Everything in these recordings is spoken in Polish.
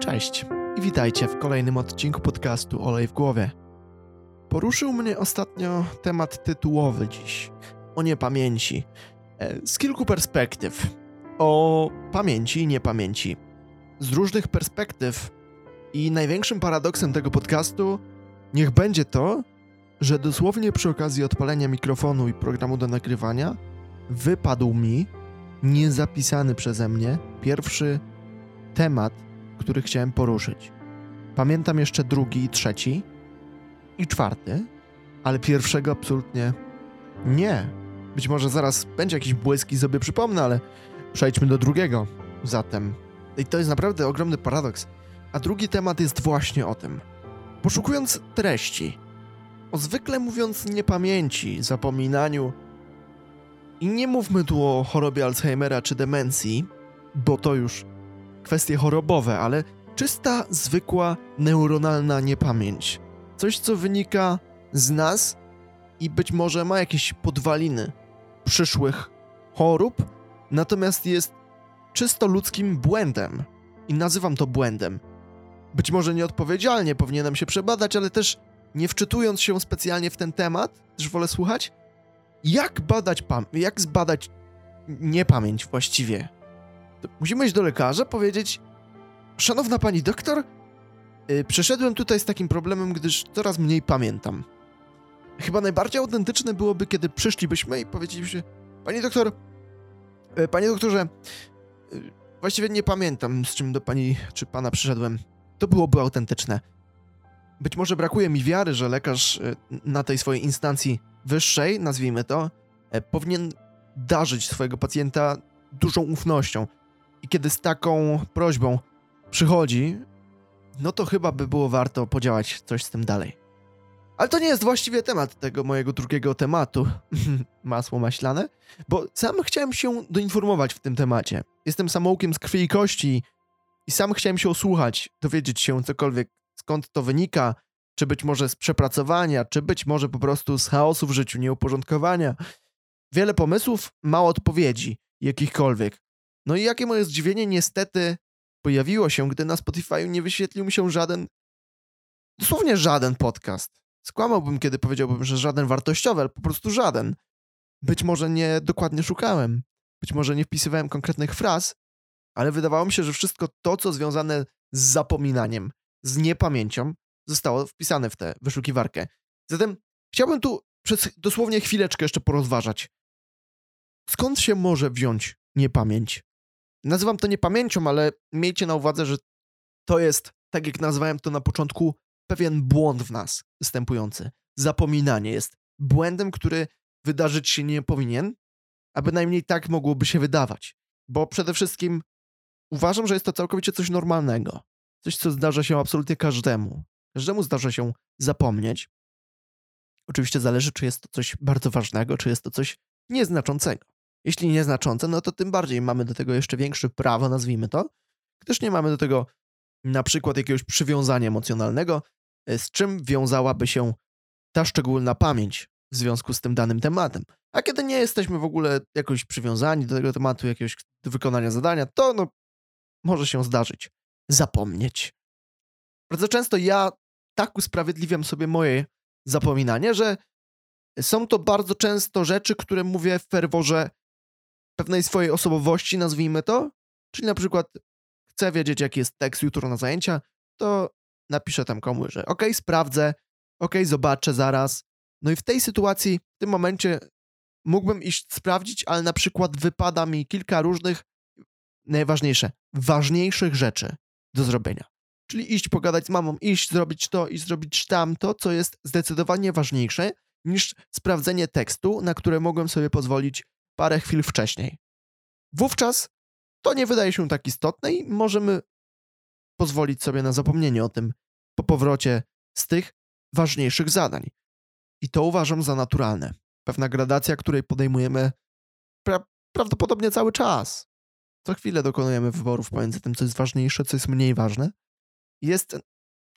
Cześć i witajcie w kolejnym odcinku podcastu Olej w głowie. Poruszył mnie ostatnio temat tytułowy dziś o niepamięci e, z kilku perspektyw. O pamięci i niepamięci. Z różnych perspektyw. I największym paradoksem tego podcastu niech będzie to, że dosłownie przy okazji odpalenia mikrofonu i programu do nagrywania wypadł mi niezapisany przeze mnie pierwszy temat, który chciałem poruszyć. Pamiętam jeszcze drugi, trzeci i czwarty, ale pierwszego absolutnie nie. Być może zaraz będzie jakiś błysk i sobie przypomnę, ale przejdźmy do drugiego. Zatem, i to jest naprawdę ogromny paradoks. A drugi temat jest właśnie o tym. Poszukując treści, o zwykle mówiąc niepamięci, zapominaniu, i nie mówmy tu o chorobie Alzheimera czy demencji, bo to już kwestie chorobowe, ale czysta, zwykła, neuronalna niepamięć. Coś, co wynika z nas i być może ma jakieś podwaliny przyszłych chorób, natomiast jest czysto ludzkim błędem. I nazywam to błędem. Być może nieodpowiedzialnie powinienem się przebadać, ale też nie wczytując się specjalnie w ten temat, też wolę słuchać, jak badać pam- jak zbadać niepamięć właściwie? Musimy iść do lekarza, powiedzieć Szanowna pani doktor, yy, przyszedłem tutaj z takim problemem, gdyż coraz mniej pamiętam. Chyba najbardziej autentyczne byłoby, kiedy przyszlibyśmy i powiedzielibyśmy Pani doktor, yy, panie doktorze, yy, właściwie nie pamiętam, z czym do pani czy pana przyszedłem. To byłoby autentyczne. Być może brakuje mi wiary, że lekarz y, na tej swojej instancji wyższej, nazwijmy to, e, powinien darzyć swojego pacjenta dużą ufnością. I kiedy z taką prośbą przychodzi, no to chyba by było warto podziałać coś z tym dalej. Ale to nie jest właściwie temat tego mojego drugiego tematu, masło maślane, bo sam chciałem się doinformować w tym temacie. Jestem samoukiem z krwi i kości i sam chciałem się osłuchać, dowiedzieć się cokolwiek, skąd to wynika, czy być może z przepracowania, czy być może po prostu z chaosu w życiu, nieuporządkowania. Wiele pomysłów, mało odpowiedzi, jakichkolwiek. No i jakie moje zdziwienie niestety pojawiło się, gdy na Spotify nie wyświetlił mi się żaden, dosłownie żaden podcast. Skłamałbym, kiedy powiedziałbym, że żaden wartościowy, ale po prostu żaden. Być może nie dokładnie szukałem, być może nie wpisywałem konkretnych fraz, ale wydawało mi się, że wszystko to, co związane z zapominaniem, z niepamięcią, zostało wpisane w tę wyszukiwarkę. Zatem chciałbym tu przez dosłownie chwileczkę jeszcze porozważać. Skąd się może wziąć niepamięć? Nazywam to niepamięcią, ale miejcie na uwadze, że to jest, tak jak nazwałem to na początku, pewien błąd w nas występujący. Zapominanie jest błędem, który wydarzyć się nie powinien, a bynajmniej tak mogłoby się wydawać. Bo przede wszystkim uważam, że jest to całkowicie coś normalnego. Coś, co zdarza się absolutnie każdemu. Każdemu zdarza się zapomnieć. Oczywiście zależy, czy jest to coś bardzo ważnego, czy jest to coś nieznaczącego. Jeśli nieznaczące, no to tym bardziej mamy do tego jeszcze większe prawo, nazwijmy to, gdyż nie mamy do tego na przykład jakiegoś przywiązania emocjonalnego, e, z czym wiązałaby się ta szczególna pamięć w związku z tym danym tematem. A kiedy nie jesteśmy w ogóle jakoś przywiązani do tego tematu, jakiegoś wykonania zadania, to no, może się zdarzyć zapomnieć. Bardzo często ja tak usprawiedliwiam sobie moje zapominanie, że są to bardzo często rzeczy, które mówię w ferworze pewnej swojej osobowości, nazwijmy to. Czyli na przykład chcę wiedzieć, jaki jest tekst jutro na zajęcia, to napiszę tam komuś, że ok, sprawdzę, ok, zobaczę zaraz. No i w tej sytuacji, w tym momencie mógłbym iść sprawdzić, ale na przykład wypada mi kilka różnych, najważniejsze, ważniejszych rzeczy do zrobienia. Czyli iść pogadać z mamą, iść zrobić to, i zrobić tamto, co jest zdecydowanie ważniejsze niż sprawdzenie tekstu, na które mogłem sobie pozwolić parę chwil wcześniej. Wówczas to nie wydaje się tak istotne i możemy pozwolić sobie na zapomnienie o tym po powrocie z tych ważniejszych zadań. I to uważam za naturalne. Pewna gradacja, której podejmujemy pra prawdopodobnie cały czas. Co chwilę dokonujemy wyborów pomiędzy tym, co jest ważniejsze, co jest mniej ważne. Jest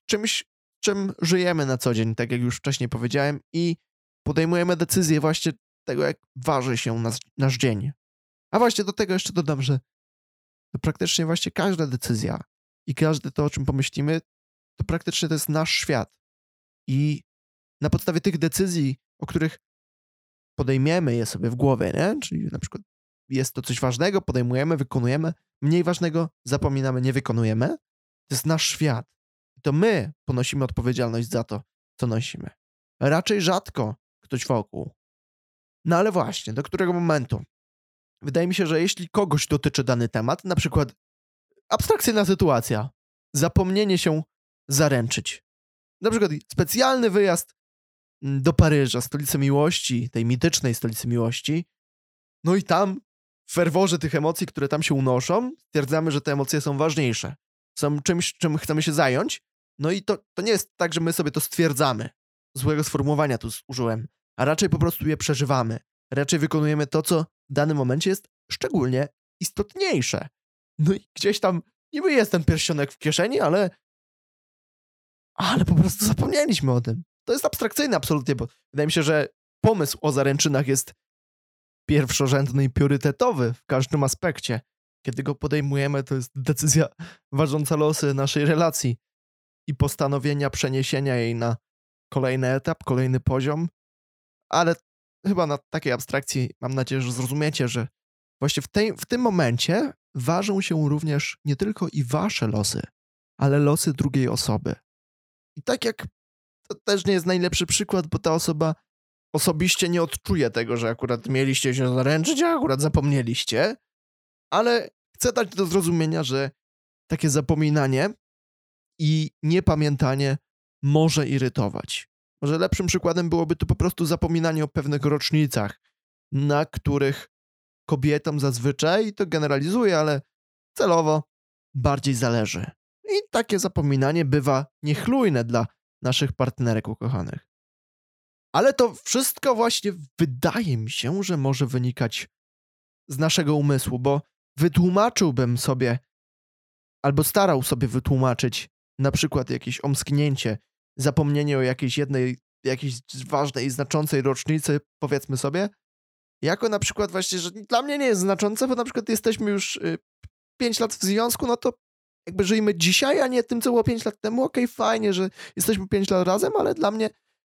czymś, czym żyjemy na co dzień, tak jak już wcześniej powiedziałem, i podejmujemy decyzje właśnie tego, jak waży się nas, nasz dzień. A właśnie do tego jeszcze dodam, że praktycznie właśnie każda decyzja, i każde to, o czym pomyślimy, to praktycznie to jest nasz świat. I na podstawie tych decyzji, o których podejmiemy je sobie w głowie, nie? czyli na przykład jest to coś ważnego, podejmujemy, wykonujemy, mniej ważnego zapominamy, nie wykonujemy. To jest nasz świat. I to my ponosimy odpowiedzialność za to, co nosimy. Raczej rzadko ktoś wokół. No ale właśnie, do którego momentu? Wydaje mi się, że jeśli kogoś dotyczy dany temat, na przykład abstrakcyjna sytuacja, zapomnienie się zaręczyć. Na przykład specjalny wyjazd mm, do Paryża, stolicy miłości, tej mitycznej stolicy miłości. No i tam, w ferworze tych emocji, które tam się unoszą, stwierdzamy, że te emocje są ważniejsze. Są czymś, czym chcemy się zająć. No i to, to nie jest tak, że my sobie to stwierdzamy. Złego sformułowania tu użyłem. A raczej po prostu je przeżywamy. Raczej wykonujemy to, co w danym momencie jest szczególnie istotniejsze. No i gdzieś tam niby jest ten pierścionek w kieszeni, ale ale po prostu zapomnieliśmy o tym. To jest abstrakcyjne absolutnie, bo wydaje mi się, że pomysł o zaręczynach jest pierwszorzędny i priorytetowy w każdym aspekcie. Kiedy go podejmujemy, to jest decyzja ważąca losy naszej relacji i postanowienia przeniesienia jej na kolejny etap, kolejny poziom. Ale chyba na takiej abstrakcji mam nadzieję, że zrozumiecie, że właśnie w, tej, w tym momencie ważą się również nie tylko i wasze losy, ale losy drugiej osoby. I tak jak to też nie jest najlepszy przykład, bo ta osoba osobiście nie odczuje tego, że akurat mieliście się zaręczyć, a akurat zapomnieliście, ale chcę dać do zrozumienia, że takie zapominanie i niepamiętanie może irytować. Może lepszym przykładem byłoby tu po prostu zapominanie o pewnych rocznicach, na których kobietom zazwyczaj, to generalizuję, ale celowo bardziej zależy. I takie zapominanie bywa niechlujne dla naszych partnerek ukochanych. Ale to wszystko właśnie wydaje mi się, że może wynikać z naszego umysłu, bo wytłumaczyłbym sobie albo starał sobie wytłumaczyć na przykład jakieś omsknięcie, zapomnienie o jakiejś jednej, jakiejś ważnej, znaczącej rocznicy, powiedzmy sobie, jako na przykład właśnie, że dla mnie nie jest znaczące, bo na przykład jesteśmy już 5 y, lat w związku, no to jakby żyjmy dzisiaj, a nie tym, co było 5 lat temu. Okej, okay, fajnie, że jesteśmy 5 lat razem, ale dla mnie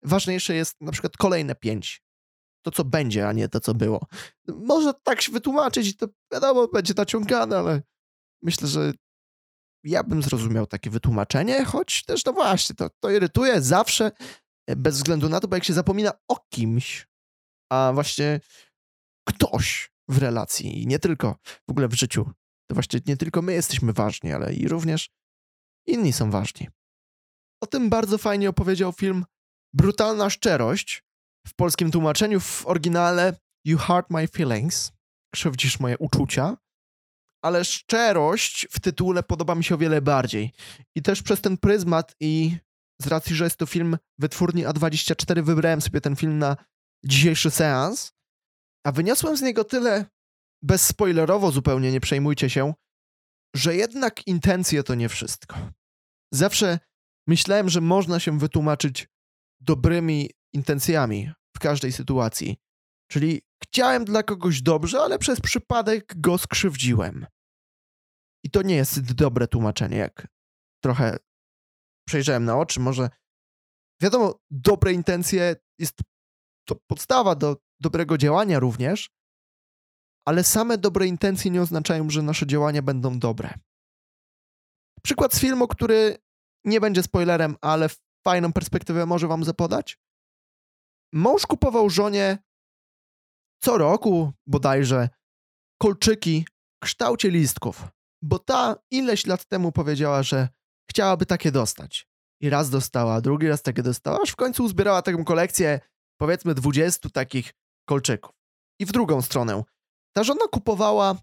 ważniejsze jest na przykład kolejne 5. To, co będzie, a nie to, co było. Może tak się wytłumaczyć i to wiadomo, będzie naciągane, ale myślę, że ja bym zrozumiał takie wytłumaczenie, choć też, no właśnie, to, to irytuje zawsze, e, bez względu na to, bo jak się zapomina o kimś, a właśnie ktoś w relacji i nie tylko w ogóle w życiu, to właśnie nie tylko my jesteśmy ważni, ale i również inni są ważni. O tym bardzo fajnie opowiedział film Brutalna Szczerość, w polskim tłumaczeniu, w oryginale You Hurt My Feelings, krzywdzisz moje uczucia, ale szczerość w tytule podoba mi się o wiele bardziej. I też przez ten pryzmat i z racji, że jest to film wytwórni A24, wybrałem sobie ten film na dzisiejszy seans, a wyniosłem z niego tyle bezspoilerowo zupełnie, nie przejmujcie się, że jednak intencje to nie wszystko. Zawsze myślałem, że można się wytłumaczyć dobrymi intencjami w każdej sytuacji. Czyli chciałem dla kogoś dobrze, ale przez przypadek go skrzywdziłem. I to nie jest dobre tłumaczenie, jak trochę przejrzałem na oczy. Może wiadomo, dobre intencje jest to podstawa do dobrego działania również, ale same dobre intencje nie oznaczają, że nasze działania będą dobre. Przykład z filmu, który nie będzie spoilerem, ale fajną perspektywę może wam zapodać. Mąż kupował żonie co roku bodajże kolczyki w kształcie listków, bo ta ileś lat temu powiedziała, że chciałaby takie dostać. I raz dostała, drugi raz takie dostała, aż w końcu uzbierała taką kolekcję, powiedzmy, 20 takich kolczyków. I w drugą stronę. Ta żona kupowała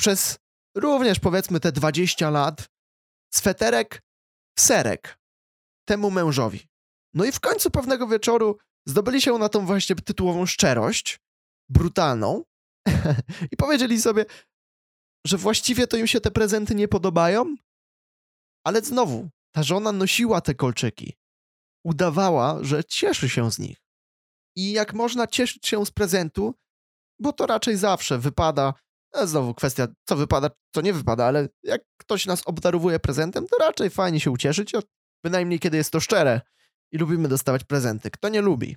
przez również powiedzmy te 20 lat sweterek serek temu mężowi. No i w końcu pewnego wieczoru zdobyli się na tą właśnie tytułową szczerość, brutalną, i powiedzieli sobie, że właściwie to im się te prezenty nie podobają, ale znowu, ta żona nosiła te kolczyki. Udawała, że cieszy się z nich. I jak można cieszyć się z prezentu, bo to raczej zawsze wypada znowu kwestia, co wypada, co nie wypada, ale jak ktoś nas obdarowuje prezentem, to raczej fajnie się ucieszyć, bynajmniej kiedy jest to szczere i lubimy dostawać prezenty. Kto nie lubi?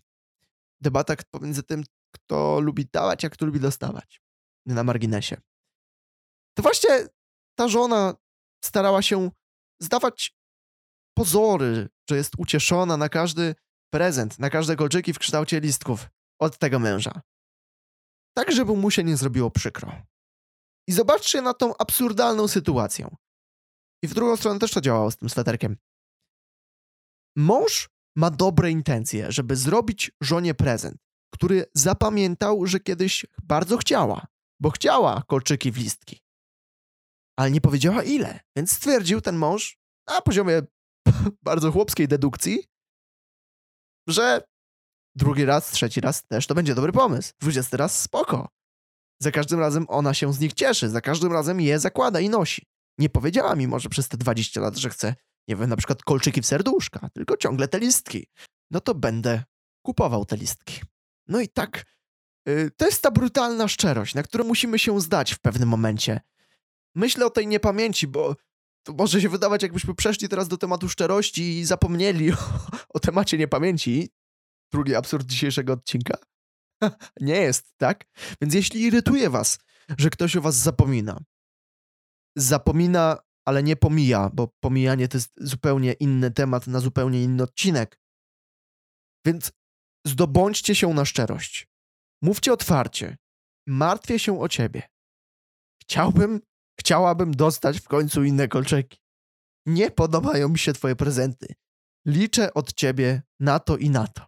Debata pomiędzy tym, kto lubi dawać, a kto lubi dostawać. Na marginesie. To właśnie ta żona starała się zdawać pozory, że jest ucieszona na każdy prezent, na każde kolczyki w kształcie listków od tego męża. Tak, żeby mu się nie zrobiło przykro. I zobaczcie na tą absurdalną sytuację. I w drugą stronę też to działało z tym sweterkiem. Mąż ma dobre intencje, żeby zrobić żonie prezent, który zapamiętał, że kiedyś bardzo chciała, bo chciała kolczyki w listki. Ale nie powiedziała ile, więc stwierdził ten mąż na poziomie bardzo chłopskiej dedukcji, że drugi raz, trzeci raz też to będzie dobry pomysł. Dwudziesty raz spoko. Za każdym razem ona się z nich cieszy, za każdym razem je zakłada i nosi. Nie powiedziała mi może przez te 20 lat, że chce, nie wiem, na przykład kolczyki w serduszka, tylko ciągle te listki. No to będę kupował te listki. No i tak, yy, to jest ta brutalna szczerość, na którą musimy się zdać w pewnym momencie. Myślę o tej niepamięci, bo to może się wydawać, jakbyśmy przeszli teraz do tematu szczerości i zapomnieli o, o temacie niepamięci. Drugi absurd dzisiejszego odcinka. Nie jest, tak? Więc jeśli irytuje was, że ktoś o was zapomina, zapomina, ale nie pomija, bo pomijanie to jest zupełnie inny temat na zupełnie inny odcinek. Więc zdobądźcie się na szczerość. Mówcie otwarcie. Martwię się o ciebie. Chciałbym, chciałabym dostać w końcu inne kolczeki. Nie podobają mi się twoje prezenty. Liczę od ciebie na to i na to.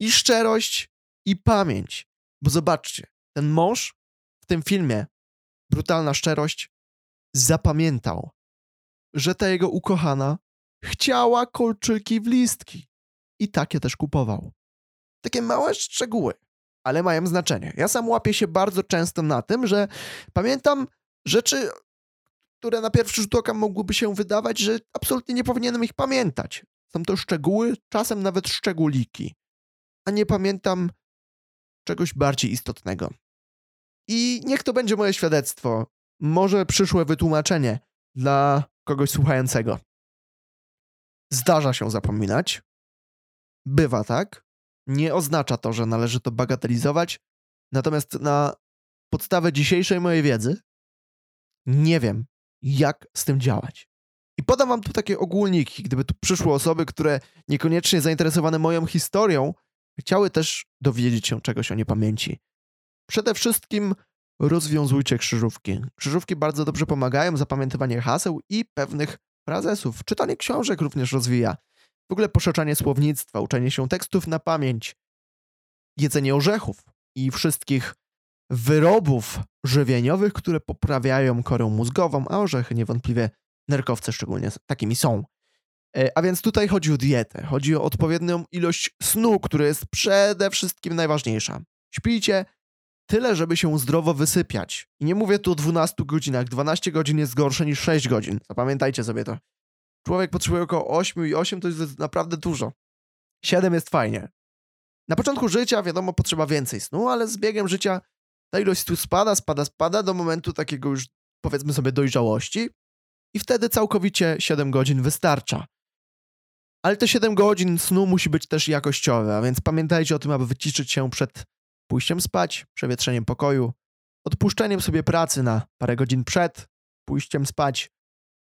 I szczerość i pamięć. Bo zobaczcie, ten mąż w tym filmie, brutalna szczerość, zapamiętał, że ta jego ukochana chciała kolczyki w listki. I takie też kupował. Takie małe szczegóły, ale mają znaczenie. Ja sam łapię się bardzo często na tym, że pamiętam rzeczy, które na pierwszy rzut oka mogłyby się wydawać, że absolutnie nie powinienem ich pamiętać. Są to szczegóły, czasem nawet szczególiki. A nie pamiętam czegoś bardziej istotnego. I niech to będzie moje świadectwo, może przyszłe wytłumaczenie dla kogoś słuchającego. Zdarza się zapominać. Bywa tak. Nie oznacza to, że należy to bagatelizować. Natomiast na podstawę dzisiejszej mojej wiedzy nie wiem, jak z tym działać. I podam wam tu takie ogólniki, gdyby tu przyszły osoby, które niekoniecznie zainteresowane moją historią, chciały też dowiedzieć się czegoś o niepamięci. Przede wszystkim rozwiązujcie krzyżówki. Krzyżówki bardzo dobrze pomagają, zapamiętywanie haseł i pewnych frazesów. Czytanie książek również rozwija. W ogóle poszerzanie słownictwa, uczenie się tekstów na pamięć, jedzenie orzechów i wszystkich wyrobów żywieniowych, które poprawiają korę mózgową, a orzechy niewątpliwie nerkowce szczególnie takimi są. E, a więc tutaj chodzi o dietę, chodzi o odpowiednią ilość snu, która jest przede wszystkim najważniejsza. Śpijcie tyle, żeby się zdrowo wysypiać. I nie mówię tu o 12 godzinach, 12 godzin jest gorsze niż 6 godzin. Zapamiętajcie sobie to. Człowiek potrzebuje około 8 i 8 to jest naprawdę dużo. 7 jest fajnie. Na początku życia, wiadomo, potrzeba więcej snu, ale z biegiem życia ta ilość tu spada, spada, spada do momentu takiego już, powiedzmy sobie, dojrzałości i wtedy całkowicie 7 godzin wystarcza. Ale te 7 godzin snu musi być też jakościowe, a więc pamiętajcie o tym, aby wyciszyć się przed pójściem spać, przewietrzeniem pokoju, odpuszczeniem sobie pracy na parę godzin przed pójściem spać,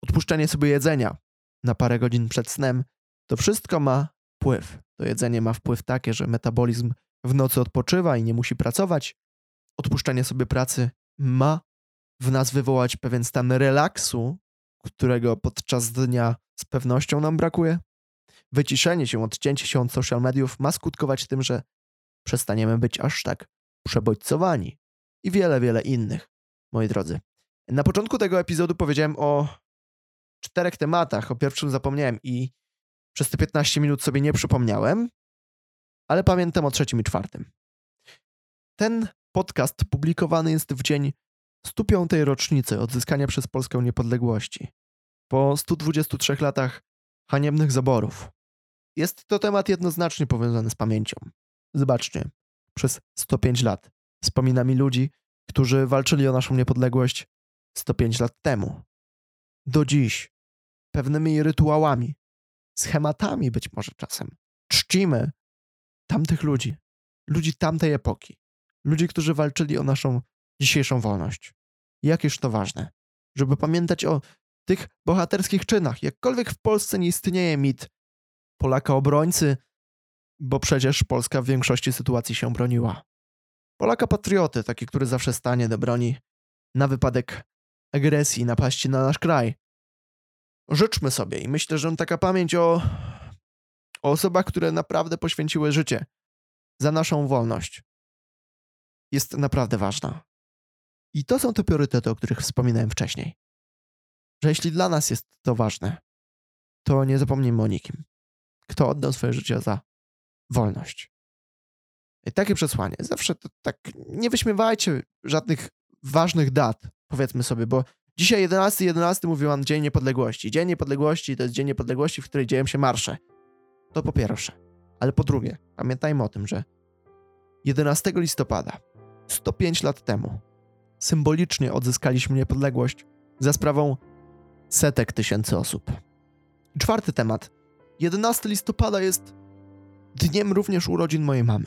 odpuszczenie sobie jedzenia na parę godzin przed snem. To wszystko ma wpływ. To jedzenie ma wpływ taki, że metabolizm w nocy odpoczywa i nie musi pracować. Odpuszczenie sobie pracy ma w nas wywołać pewien stan relaksu, którego podczas dnia z pewnością nam brakuje. Wyciszenie się, odcięcie się od social mediów ma skutkować tym, że przestaniemy być aż tak przebodźcowani i wiele, wiele innych, moi drodzy. Na początku tego epizodu powiedziałem o czterech tematach. O pierwszym zapomniałem i przez te 15 minut sobie nie przypomniałem, ale pamiętam o trzecim i czwartym. Ten podcast publikowany jest w dzień 105. rocznicy odzyskania przez Polskę niepodległości. Po 123 latach haniebnych zaborów. Jest to temat jednoznacznie powiązany z pamięcią. Zobaczcie, przez 105 lat wspominami ludzi, którzy walczyli o naszą niepodległość 105 lat temu. Do dziś pewnymi rytuałami, schematami być może czasem czcimy tamtych ludzi, ludzi tamtej epoki, ludzi, którzy walczyli o naszą dzisiejszą wolność. Jakież to ważne, żeby pamiętać o tych bohaterskich czynach. Jakkolwiek w Polsce nie istnieje mit Polaka obrońcy, bo przecież Polska w większości sytuacji się broniła. Polaka patrioty, taki, który zawsze stanie do broni na wypadek agresji, napaści na nasz kraj. Życzmy sobie i myślę, że taka pamięć o, o osobach, które naprawdę poświęciły życie za naszą wolność jest naprawdę ważna. I to są te priorytety, o których wspominałem wcześniej. Że jeśli dla nas jest to ważne, to nie zapomnijmy o nikim. Kto oddał swoje życie za wolność. I takie przesłanie. Zawsze to tak, nie wyśmiewajcie żadnych ważnych dat, powiedzmy sobie, bo dzisiaj 11, 11 mówił Dzień Niepodległości. Dzień Niepodległości to jest Dzień Niepodległości, w której dzieją się marsze. To po pierwsze. Ale po drugie, pamiętajmy o tym, że 11 listopada, 105 lat temu, symbolicznie odzyskaliśmy niepodległość za sprawą setek tysięcy osób. Czwarty temat. 11 listopada jest dniem również urodzin mojej mamy.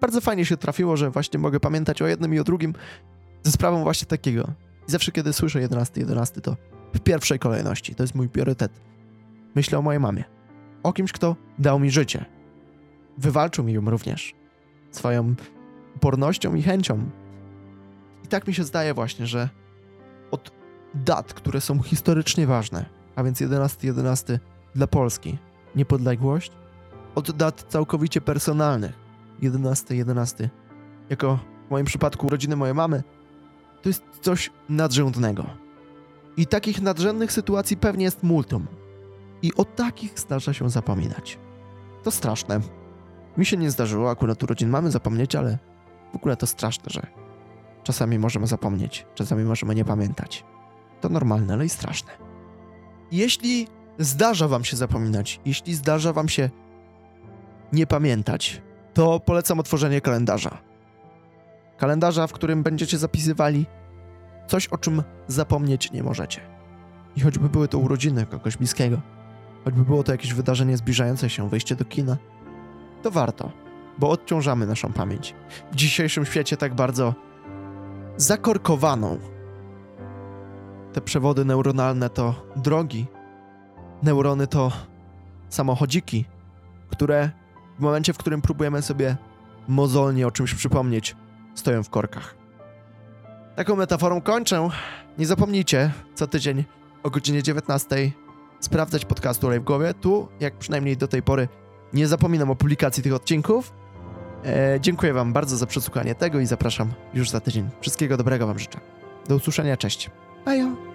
Bardzo fajnie się trafiło, że właśnie mogę pamiętać o jednym i o drugim ze sprawą właśnie takiego. I zawsze, kiedy słyszę 11, 11, to w pierwszej kolejności. To jest mój priorytet. Myślę o mojej mamie. O kimś, kto dał mi życie. Wywalczył mi ją również. Swoją upornością i chęcią. I tak mi się zdaje właśnie, że od dat, które są historycznie ważne, a więc 11, 11 dla Polski, niepodległość, od dat całkowicie personalnych, 11, 11, jako w moim przypadku urodziny mojej mamy, to jest coś nadrzędnego. I takich nadrzędnych sytuacji pewnie jest multum. I o takich zdarza się zapominać. To straszne. Mi się nie zdarzyło akurat urodzin mamy zapomnieć, ale w ogóle to straszne, że czasami możemy zapomnieć, czasami możemy nie pamiętać. To normalne, ale i straszne. Jeśli zdarza wam się zapominać, jeśli zdarza wam się nie pamiętać, to polecam otworzenie kalendarza. Kalendarza, w którym będziecie zapisywali coś, o czym zapomnieć nie możecie. I choćby były to urodziny kogoś bliskiego, choćby było to jakieś wydarzenie zbliżające się, wejście do kina, to warto, bo odciążamy naszą pamięć. W dzisiejszym świecie tak bardzo zakorkowaną. Te przewody neuronalne to drogi, neurony to samochodziki, które w momencie, w którym próbujemy sobie mozolnie o czymś przypomnieć, stoją w korkach. Taką metaforą kończę. Nie zapomnijcie co tydzień o godzinie 19 sprawdzać podcastu Live w głowie. Tu, jak przynajmniej do tej pory, nie zapominam o publikacji tych odcinków. E, dziękuję Wam bardzo za przesłuchanie tego i zapraszam już za tydzień. Wszystkiego dobrego Wam życzę. Do usłyszenia, cześć. Ajo.